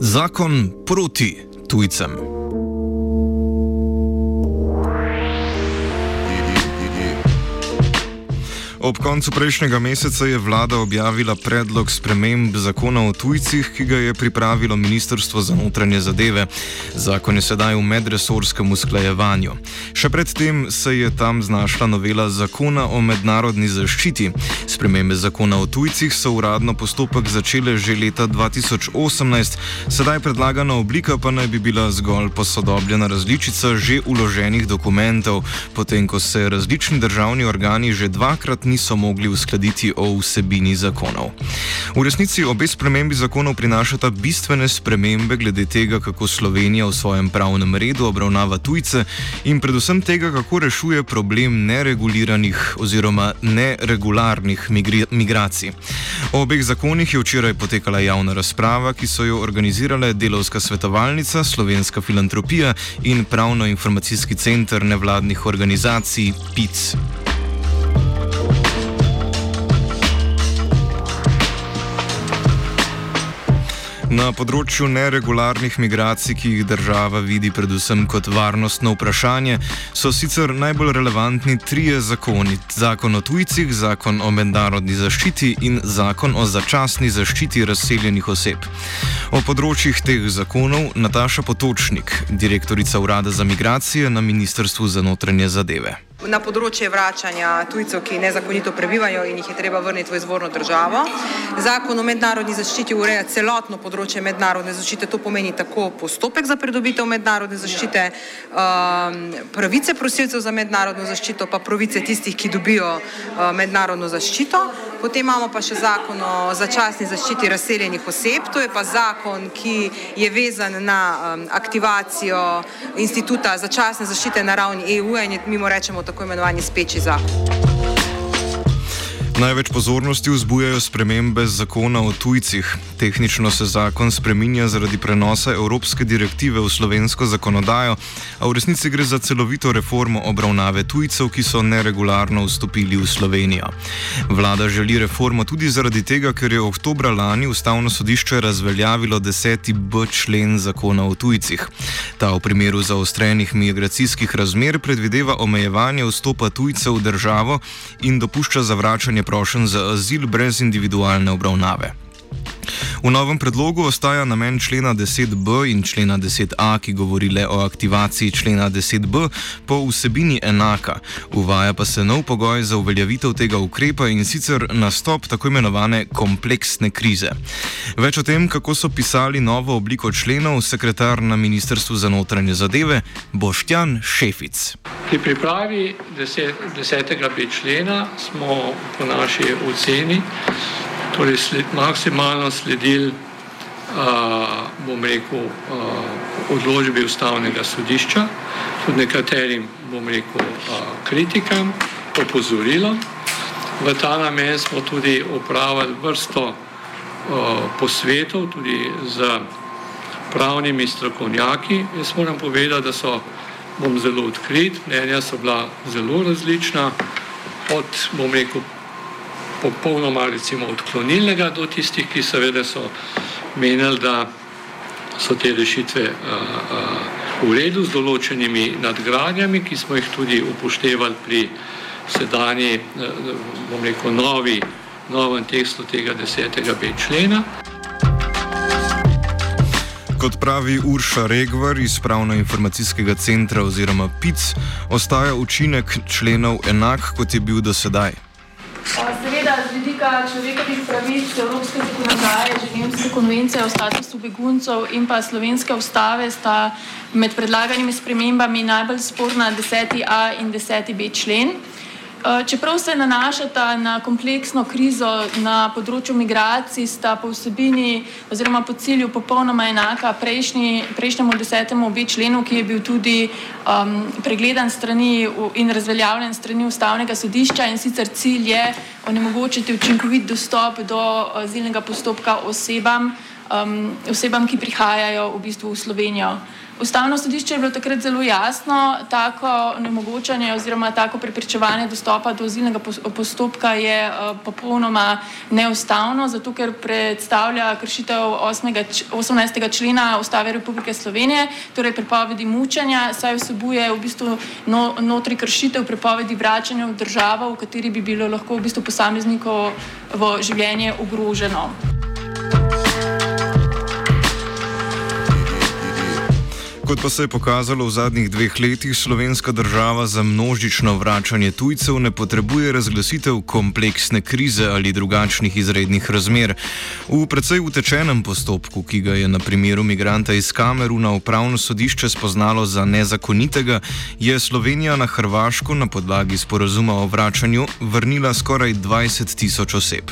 Zakon proti tujcem. Ob koncu prejšnjega meseca je vlada objavila predlog sprememb zakona o tujcih, ki ga je pripravilo Ministrstvo za notranje zadeve. Zakon je sedaj v medresorskem usklajevanju. Še predtem se je tam znašla novela zakona o mednarodni zaščiti. Spremembe zakona o tujcih so uradno postopek začele že leta 2018, sedaj predlagana oblika pa naj bi bila zgolj posodobljena različica že uloženih dokumentov, potem ko se različni državni organi že dvakrat niso niso mogli uskladiti o vsebini zakonov. V resnici obe spremembi zakonov prinašata bistvene spremembe glede tega, kako Slovenija v svojem pravnem redu obravnava tujce in predvsem tega, kako rešuje problem nereguliranih oziroma neregularnih migracij. O obeh zakonih je včeraj potekala javna razprava, ki so jo organizirale Delovska svetovalnica, Slovenska filantropija in Pravno-informacijski center nevladnih organizacij PIC. Na področju neregularnih migracij, ki jih država vidi predvsem kot varnostno vprašanje, so sicer najbolj relevantni trije zakoni: zakon o tujcih, zakon o mednarodni zaščiti in zakon o začasni zaščiti razseljenih oseb. O področjih teh zakonov Nataša Potočnik, direktorica Urada za migracije na Ministrstvu za notranje zadeve na področje vračanja tujcev, ki nezakonito prebivajo in jih je treba vrniti v izvorno državo. Zakon o mednarodni zaščiti ureja celotno področje mednarodne zaščite, to pomeni tako postopek za pridobitev mednarodne zaščite, um, pravice prosilcev za mednarodno zaščito, pa pravice tistih, ki dobijo uh, mednarodno zaščito. Potem imamo pa še zakon o začasni zaščiti razseljenih oseb, to je pa zakon, ki je vezan na um, aktivacijo instituta začasne zaščite na ravni EU in je, mimo rečemo, tako imenovani speči zakon. Največ pozornosti vzbujajo spremembe zakona o tujcih. Tehnično se zakon spreminja zaradi prenosa evropske direktive v slovensko zakonodajo, a v resnici gre za celovito reformo obravnave tujcev, ki so neregularno vstopili v Slovenijo. Vlada želi reformo tudi zaradi tega, ker je oktobra lani ustavno sodišče razveljavilo 10b člen zakona o tujcih. Ta v primeru zaostrenih migracijskih razmer predvideva omejevanje vstopa tujcev v državo in dopušča zavračanje prošen za azil brez individualne obravnave. V novem predlogu ostaja namen člena 10b in člena 10a, ki govori le o aktivaciji člena 10b, po vsebini enaka. Uvaja pa se nov pogoj za uveljavitev tega ukrepa in sicer nastop tako imenovane kompleksne krize. Več o tem, kako so pisali novo obliko členov, sekretar na Ministrstvu za notranje zadeve Boštjan Šefic. Pri pripravi 10b člena smo po naši oceni torej sled, maksimalno sledili, bom rekel, uh, odločbi ustavnega sodišča, tudi nekaterim, bom rekel, uh, kritikam, opozorilo. V ta namen smo tudi upravili vrsto uh, posvetov, tudi z pravnimi strokovnjaki. Jaz moram povedati, da so, bom zelo odkrit, mnenja so bila zelo različna, od, bom rekel, popolnoma recimo odklonilnega do tistih, ki seveda so menili, da so te rešitve uh, uh, v redu z določenimi nadgradnjami, ki smo jih tudi upoštevali pri sedanji, bom rekel, novi, novem tekstu tega desetega B člena. Kot pravi Urša Regvar iz Pravno-informacijskega centra oziroma PIC, ostaja učinek členov enak, kot je bil do sedaj. Vidika človekovih pravic, Evropske zakonodaje, Ženevske konvencije o statusu beguncev in pa slovenske ustave sta med predlaganimi spremembami najbolj sporna 10a in 10b člen. Eh, čeprav se nanašata na kompleksno krizo na področju migracij, sta po vsebini oziroma po cilju popolnoma enaka prejšnji, prejšnjemu desetemu obe členu, ki je bil tudi um, pregledan strani in razveljavljen strani ustavnega sodišča in sicer cilj je onemogočiti učinkovit dostop do azilnega postopka osebam, um, osebam, ki prihajajo v bistvu v Slovenijo. Ustavno sodišče je bilo takrat zelo jasno, tako nemogočanje oziroma tako preprečevanje dostopa do azilnega postopka je uh, popolnoma neustavno, zato ker predstavlja kršitev 8. 18. člena Ustave Republike Slovenije, torej prepovedi mučenja, saj vsebuje v bistvu no, notri kršitev prepovedi vračanja v državo, v kateri bi bilo lahko v bistvu posameznikovo življenje ogroženo. Kot pa se je pokazalo v zadnjih dveh letih, slovenska država za množično vračanje tujcev ne potrebuje razglasitev kompleksne krize ali drugačnih izrednih razmer. V precej utečenem postopku, ki ga je na primeru migranta iz Kameruna upravno sodišče spoznalo za nezakonitega, je Slovenija na Hrvaško na podlagi sporazuma o vračanju vrnila skoraj 20 tisoč oseb.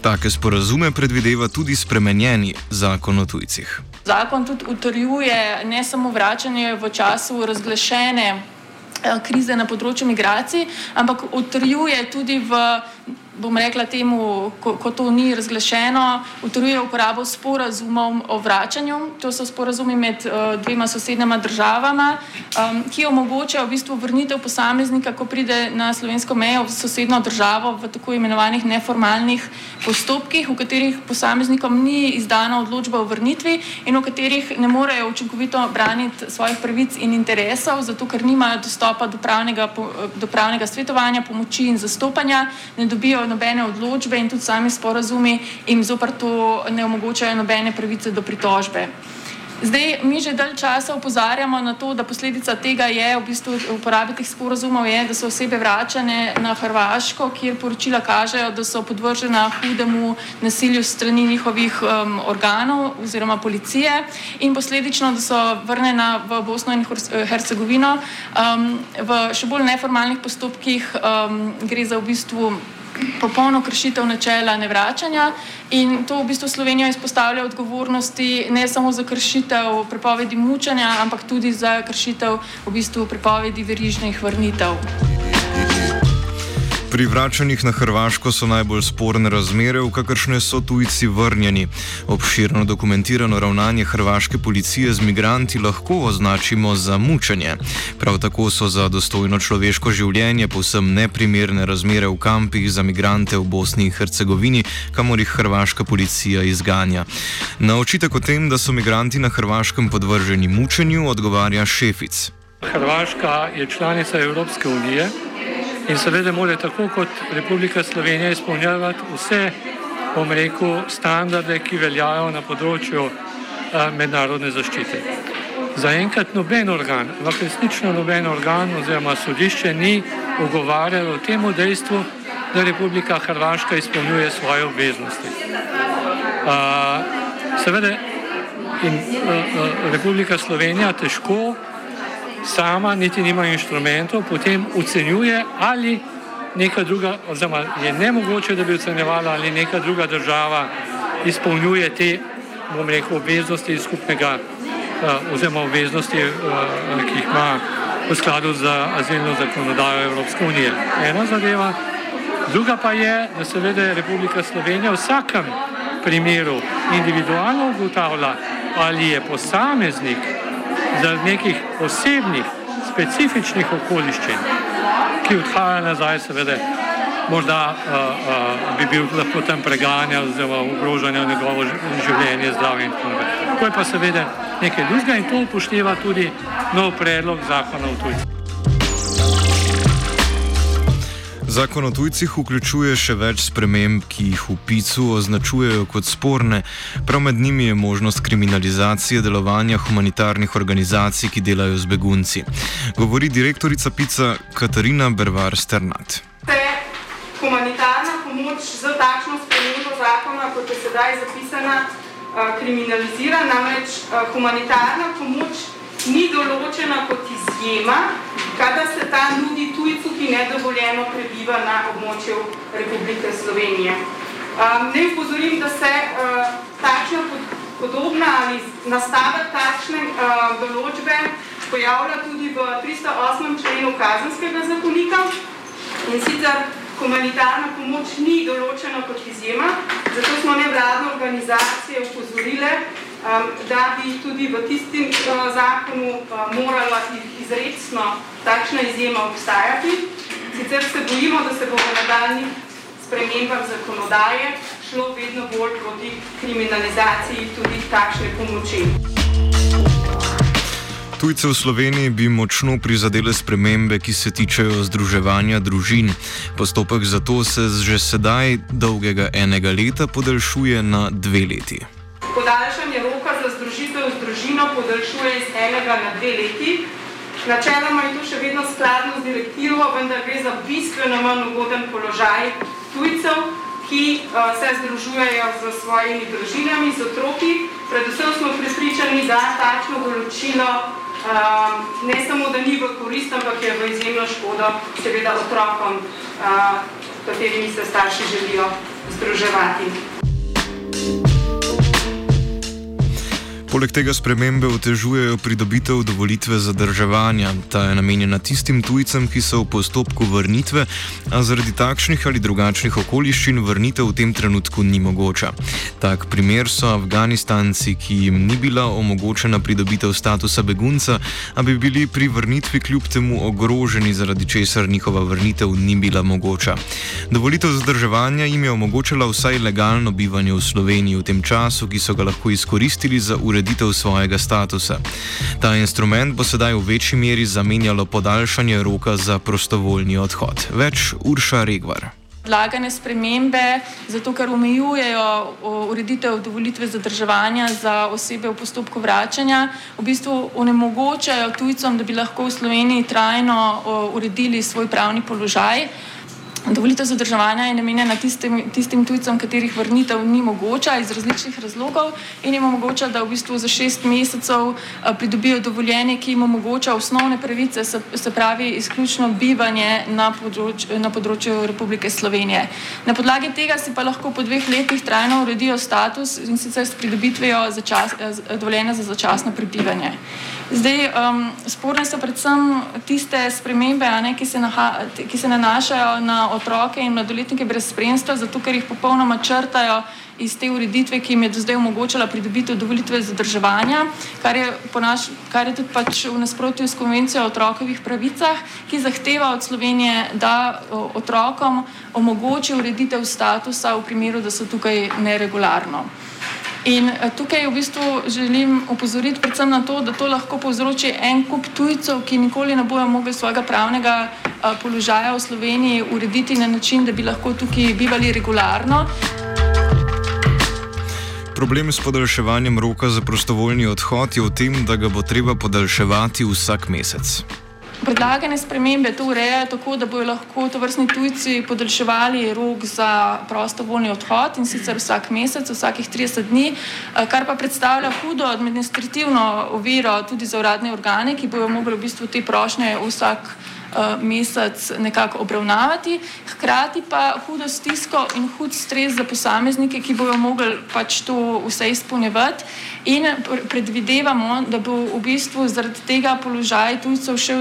Take sporazume predvideva tudi spremenjeni zakon o tujcih. Zakon tudi utrjuje ne samo vračanje v času razglašene eh, krize na področju migracij, ampak utrjuje tudi v bom rekla temu, ko, ko to ni razglašeno, utrjuje uporabo sporazumov o vračanju. To so sporazumi med uh, dvema sosednjama državama, um, ki omogočajo v bistvu vrnitev posameznika, ko pride na slovensko mejo v sosedno državo v tako imenovanih neformalnih postopkih, v katerih posameznikom ni izdana odločba o vrnitvi in v katerih ne morejo učinkovito braniti svojih pravic in interesov, zato ker nimajo dostopa do pravnega, do pravnega svetovanja, pomoči in zastopanja, ne dobijo nobene odločbe in tudi sami sporazumi jim zopr to ne omogočajo nobene pravice do pritožbe. Zdaj, mi že dalj časa upozarjamo na to, da posledica tega je, v bistvu uporabe teh sporozumov je, da so osebe vračane na Hrvaško, kjer poročila kažejo, da so podvržena hudemu nasilju strani njihovih um, organov oziroma policije in posledično, da so vrnjena v Bosno in Hercegovino um, v še bolj neformalnih postopkih, um, gre za v bistvu popolno kršitev načela nevračanja in to v bistvu Slovenijo izpostavlja odgovornosti ne samo za kršitev prepovedi mučanja, ampak tudi za kršitev v bistvu prepovedi verižnih vrnitev. Pri vračanjih na Hrvaško so najbolj sporne razmere, v kakršne so tujci vrnjeni. Obširno dokumentirano ravnanje hrvaške policije z migranti lahko označimo za mučenje. Prav tako so za dostojno človeško življenje povsem neprimerne razmere v kampih za migrante v Bosni in Hercegovini, kamor jih hrvaška policija izganja. Na očitek o tem, da so migranti na Hrvaškem podvrženi mučenju, odgovarja šefic. Hrvaška je članica Evropske unije in seveda mora tako kot Republika Slovenija izpolnjevati vse, bom rekel, standarde, ki veljajo na področju a, mednarodne zaščite. Zaenkrat noben organ, lahko resnično noben organ oziroma sodišče ni ugovarjalo temu dejstvu, da Republika Hrvaška izpolnjuje svoje obveznosti. A, seveda in a, a, Republika Slovenija težko sama niti nima inštrumentov, potem ocenjuje ali neka druga, oziroma je nemogoče, da bi ocenjevala ali neka druga država izpolnjuje te, bom rekel, obveznosti skupnega, uh, oziroma obveznosti, uh, ki jih ima v skladu z azilno zakonodajo Evropske unije. Ena zadeva, druga pa je, da seveda Republika Slovenija v vsakem primeru individualno ugotavlja, ali je posameznik zaradi nekih osebnih, specifičnih okoliščin, ki odhajajo nazaj, seveda, morda uh, uh, bi bil lahko tam preganjan, oziroma ogrožanje njegovo življenje, zdravje in tako naprej. To je pa seveda nekaj drugega in to upošteva tudi nov predlog zakona o tujcih. Zakon o tujcih vključuje še več sprememb, ki jih v PIC-u označujejo kot sporne. Prav med njimi je možnost kriminalizacije delovanja humanitarnih organizacij, ki delajo z begunci. Govori direktorica PIC-a Katarina Bervar Sternat. Humanitarna pomoč z takšno spremembo zakona, kot je sedaj zapisana, kriminalizira. Namreč humanitarna pomoč ni določena kot izjema, kadar se ta nudi tujcu, ki nedovoljeno prebiva na območju Republike Slovenije. Um, ne upozorim, da se uh, takšna podobna ali nastavek takšne uh, določbe pojavlja tudi v 308. členu kazenskega zakonika in sicer humanitarna pomoč ni določena kot izjema, zato smo nevladne organizacije upozorile, da bi tudi v tistim uh, zakonu uh, morala izredno takšna izjema obstajati. Sicer se bojimo, da se bo v nadaljnih spremembah zakonodaje šlo vedno bolj proti kriminalizaciji tudi takšne pomoči. Tujce v Sloveniji bi močno prizadele spremembe, ki se tičejo združevanja družin. Postopek za to se že sedaj dolgega enega leta podaljšuje na dve leti. Podaljšanje roka za združitev z družino podaljšuje iz enega na dve leti. Načeloma je to še vedno skladno z direktivo, vendar gre za bistveno manj ugoden položaj tujcev, ki uh, se združujejo z svojimi družinami, z otroki. Predvsem smo pripričani, da takšno določilo uh, ne samo, da ni v korist, ampak je v izjemno škodo seveda otrokom, uh, katerimi se starši želijo združevati. Poleg tega spremembe otežujejo pridobitev dovolitve zadrževanja. Ta je namenjena tistim tujcem, ki so v postopku vrnitve, a zaradi takšnih ali drugačnih okoliščin vrnitev v tem trenutku ni mogoča. Tak primer so Afganistanci, ki jim ni bila omogočena pridobitev statusa begunca, a bi bili pri vrnitvi kljub temu ogroženi, zaradi česar njihova vrnitev ni bila mogoča. Dovolitev zadrževanja jim je omogočala vsaj legalno bivanje v Sloveniji v tem času, ki so ga lahko izkoristili za ureditev ureditev svojega statusa. Ta instrument bo sedaj v večji meri zamenjalo podaljšanje roka za prostovoljni odhod. Več Urša Regvar. Lagane spremembe, zato ker omejujejo ureditev dovolitve zadrževanja za osebe v postopku vračanja, v bistvu onemogočajo tujcem, da bi lahko v Sloveniji trajno uredili svoj pravni položaj. Dovolitev zadrževanja je namenjena tistim, tistim tujcem, katerih vrnitev ni mogoča iz različnih razlogov in jim omogoča, da v bistvu za šest mesecev pridobijo dovoljenje, ki jim omogoča osnovne pravice, se, se pravi izključno bivanje na, področ, na področju Republike Slovenije. Na podlagi tega si pa lahko po dveh letih trajno uredijo status in sicer s pridobitvijo začas, dovoljenja za začasno prebivanje. Zdaj, um, sporne so predvsem tiste spremembe, ne, ki, se naha, ki se nanašajo na otroke in mladoletnike brez spremstva, zato ker jih popolnoma črtajo iz te ureditve, ki jim je do zdaj omogočala pridobitev dovolitve zadrževanja, kar je, naš, kar je tudi pač v nasprotju s konvencijo o otrokovih pravicah, ki zahteva od Slovenije, da otrokom omogoči ureditev statusa v primeru, da so tukaj neregularno. In eh, tukaj v bistvu želim opozoriti predvsem na to, da to lahko povzroči en kup tujcev, ki nikoli ne bojo mogli svojega pravnega eh, položaja v Sloveniji urediti na način, da bi lahko tukaj bivali regularno. Problem s podaljševanjem roka za prostovoljni odhod je v tem, da ga bo treba podaljševati vsak mesec. Predlagane spremembe to urejajo tako, da bodo lahko to vrstni tujci podaljševali rok za prostovoljni odhod in sicer vsak mesec, vsakih 30 dni, eh, kar pa predstavlja hudo administrativno oviro tudi za uradne organe, ki bodo mogli v bistvu te prošnje vsak. Eh, mesec nekako obravnavati, hkrati pa hudo stisko in hud stres za posameznike, ki bojo mogli pač to vse izpolnjevati. In predvidevamo, da bo v bistvu zaradi tega položaj tujcev še,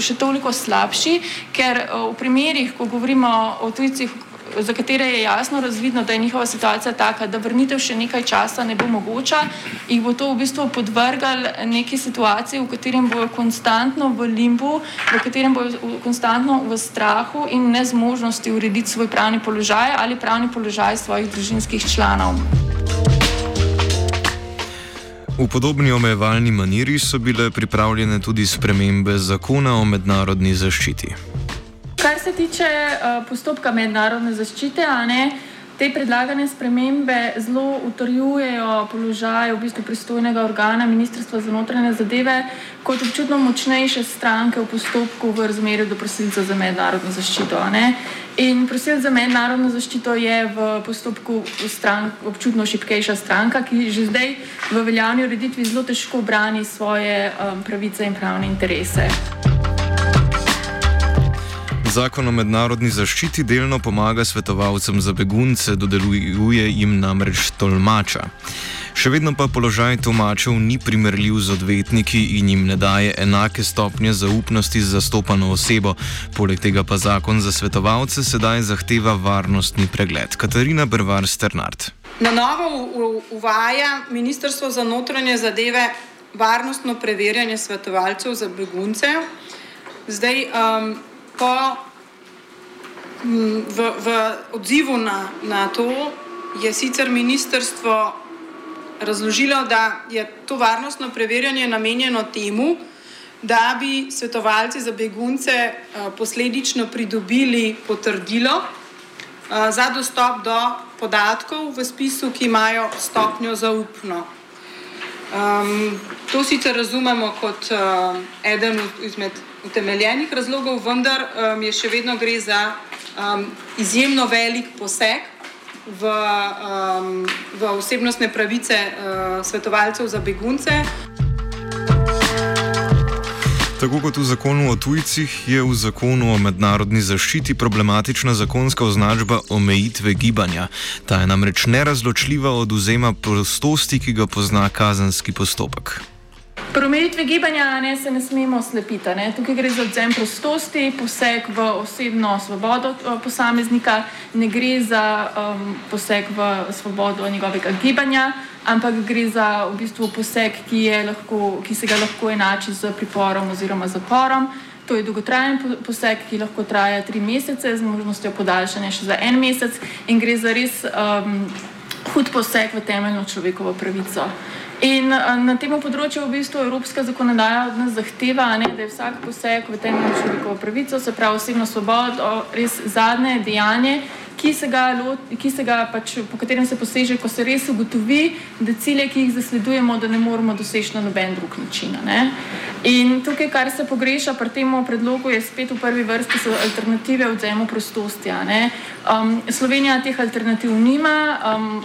še toliko slabši, ker eh, v primerih, ko govorimo o tujcih, za katere je jasno razvidno, da je njihova situacija taka, da vrnitev še nekaj časa ne bo mogoča, jih bo to v bistvu podvrgal neki situaciji, v katerem bojo konstantno v limbu, v katerem bojo konstantno v strahu in nezmožnosti urediti svoj pravni položaj ali pravni položaj svojih družinskih članov. V podobni omejevalni maniri so bile pripravljene tudi spremembe zakona o mednarodni zaščiti. Se tiče uh, postopka mednarodne zaščite, ne, te predlagane spremembe zelo utrjujejo položaj v bistvu pristojnega organa Ministrstva za notranje zadeve kot občutno močnejše stranke v postopku v razmerju do prosilca za mednarodno zaščito. Ne. In prosilec za mednarodno zaščito je v postopku strank, občutno šipkejša stranka, ki že zdaj v veljavni ureditvi zelo težko brani svoje um, pravice in pravne interese. Zakon o mednarodni zaščiti delno pomaga svetovalcem za begunce, dodeluje jim namreč tolmača. Še vedno pa položaj tolmačev ni primerljiv z odvetniki in jim ne daje enake stopnje zaupnosti z zastopano osebo. Poleg tega pa zakon za svetovalce sedaj zahteva varnostni pregled. Katarina Brvar Sternard. Na novo uvaja Ministrstvo za notranje zadeve varnostno preverjanje svetovalcev za begunce. Zdaj, um, po, v, v odzivu na, na to je sicer ministrstvo razložilo, da je to varnostno preverjanje namenjeno temu, da bi svetovalci za begunce posledično pridobili potrdilo za dostop do podatkov v spisu, ki imajo stopnjo zaupno. Um, to sicer razumemo kot uh, eden izmed utemeljenih razlogov, vendar um, je še vedno gre za um, izjemno velik poseg v, um, v osebnostne pravice uh, svetovalcev za begunce. Tako kot v zakonu o tujcih, je v zakonu o mednarodni zaščiti problematična zakonska označba omejitve gibanja. Ta je namreč nerazločljiva od vzema prostosti, ki ga pozna kazenski postopek. Pri omejitvi gibanja ne, se ne smemo slepiti. Ne. Tukaj gre za odzem prostosti, poseg v osebno svobodo posameznika, ne gre za um, poseg v svobodo njegovega gibanja, ampak gre za v bistvu poseg, ki, lahko, ki se ga lahko enači z priporom oziroma zaporom. To je dolgotrajen poseg, ki lahko traja tri mesece, z možnostjo podaljšanja še za en mesec, in gre za res um, hud poseg v temeljno človekovo pravico. In na tem področju v bistvu evropska zakonodaja od nas zahteva, ne, da je vsak poseg v temeljno človekovo pravico, se pravi osebno svobodo, res zadnje dejanje, ki se ga, ki se ga pač, po katerem se poseže, ko se res ugotovi, da cilje, ki jih zasledujemo, da ne moremo doseči na noben drug način. Ne. In tukaj, kar se pogreša pri tem predlogu, je spet v prvi vrsti so alternative odzemu prostosti. Um, Slovenija teh alternativ nima. Um,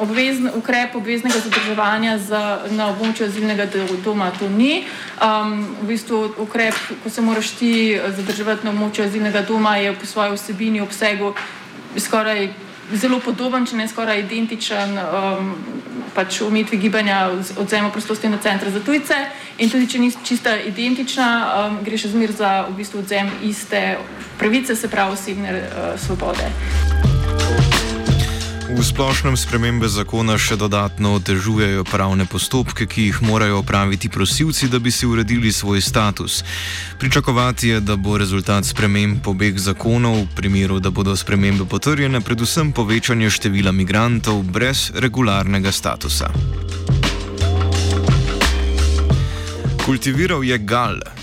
obvezn, ukrep obveznega zadrževanja za, na območju azilnega doma to ni. Um, v bistvu ukrep, ko se moraš ti zadrževati na območju azilnega doma, je po svoji vsebini, obsegu skoraj zelo podoben, če ne skoraj identičen um, pač umetvi gibanja odzema prostosti na centre za tujce. In tudi, če ni čista identična, um, gre še zmer za v bistvu odzem iste pravice, se pravi osebne uh, svobode. V splošnem spremembe zakona še dodatno otežujejo pravne postopke, ki jih morajo opraviti prosilci, da bi si uredili svoj status. Pričakovati je, da bo rezultat sprememb pobeg zakonov, v primeru, da bodo spremembe potrjene, predvsem povečanje števila migrantov brez regularnega statusa. Kultiviral je gal.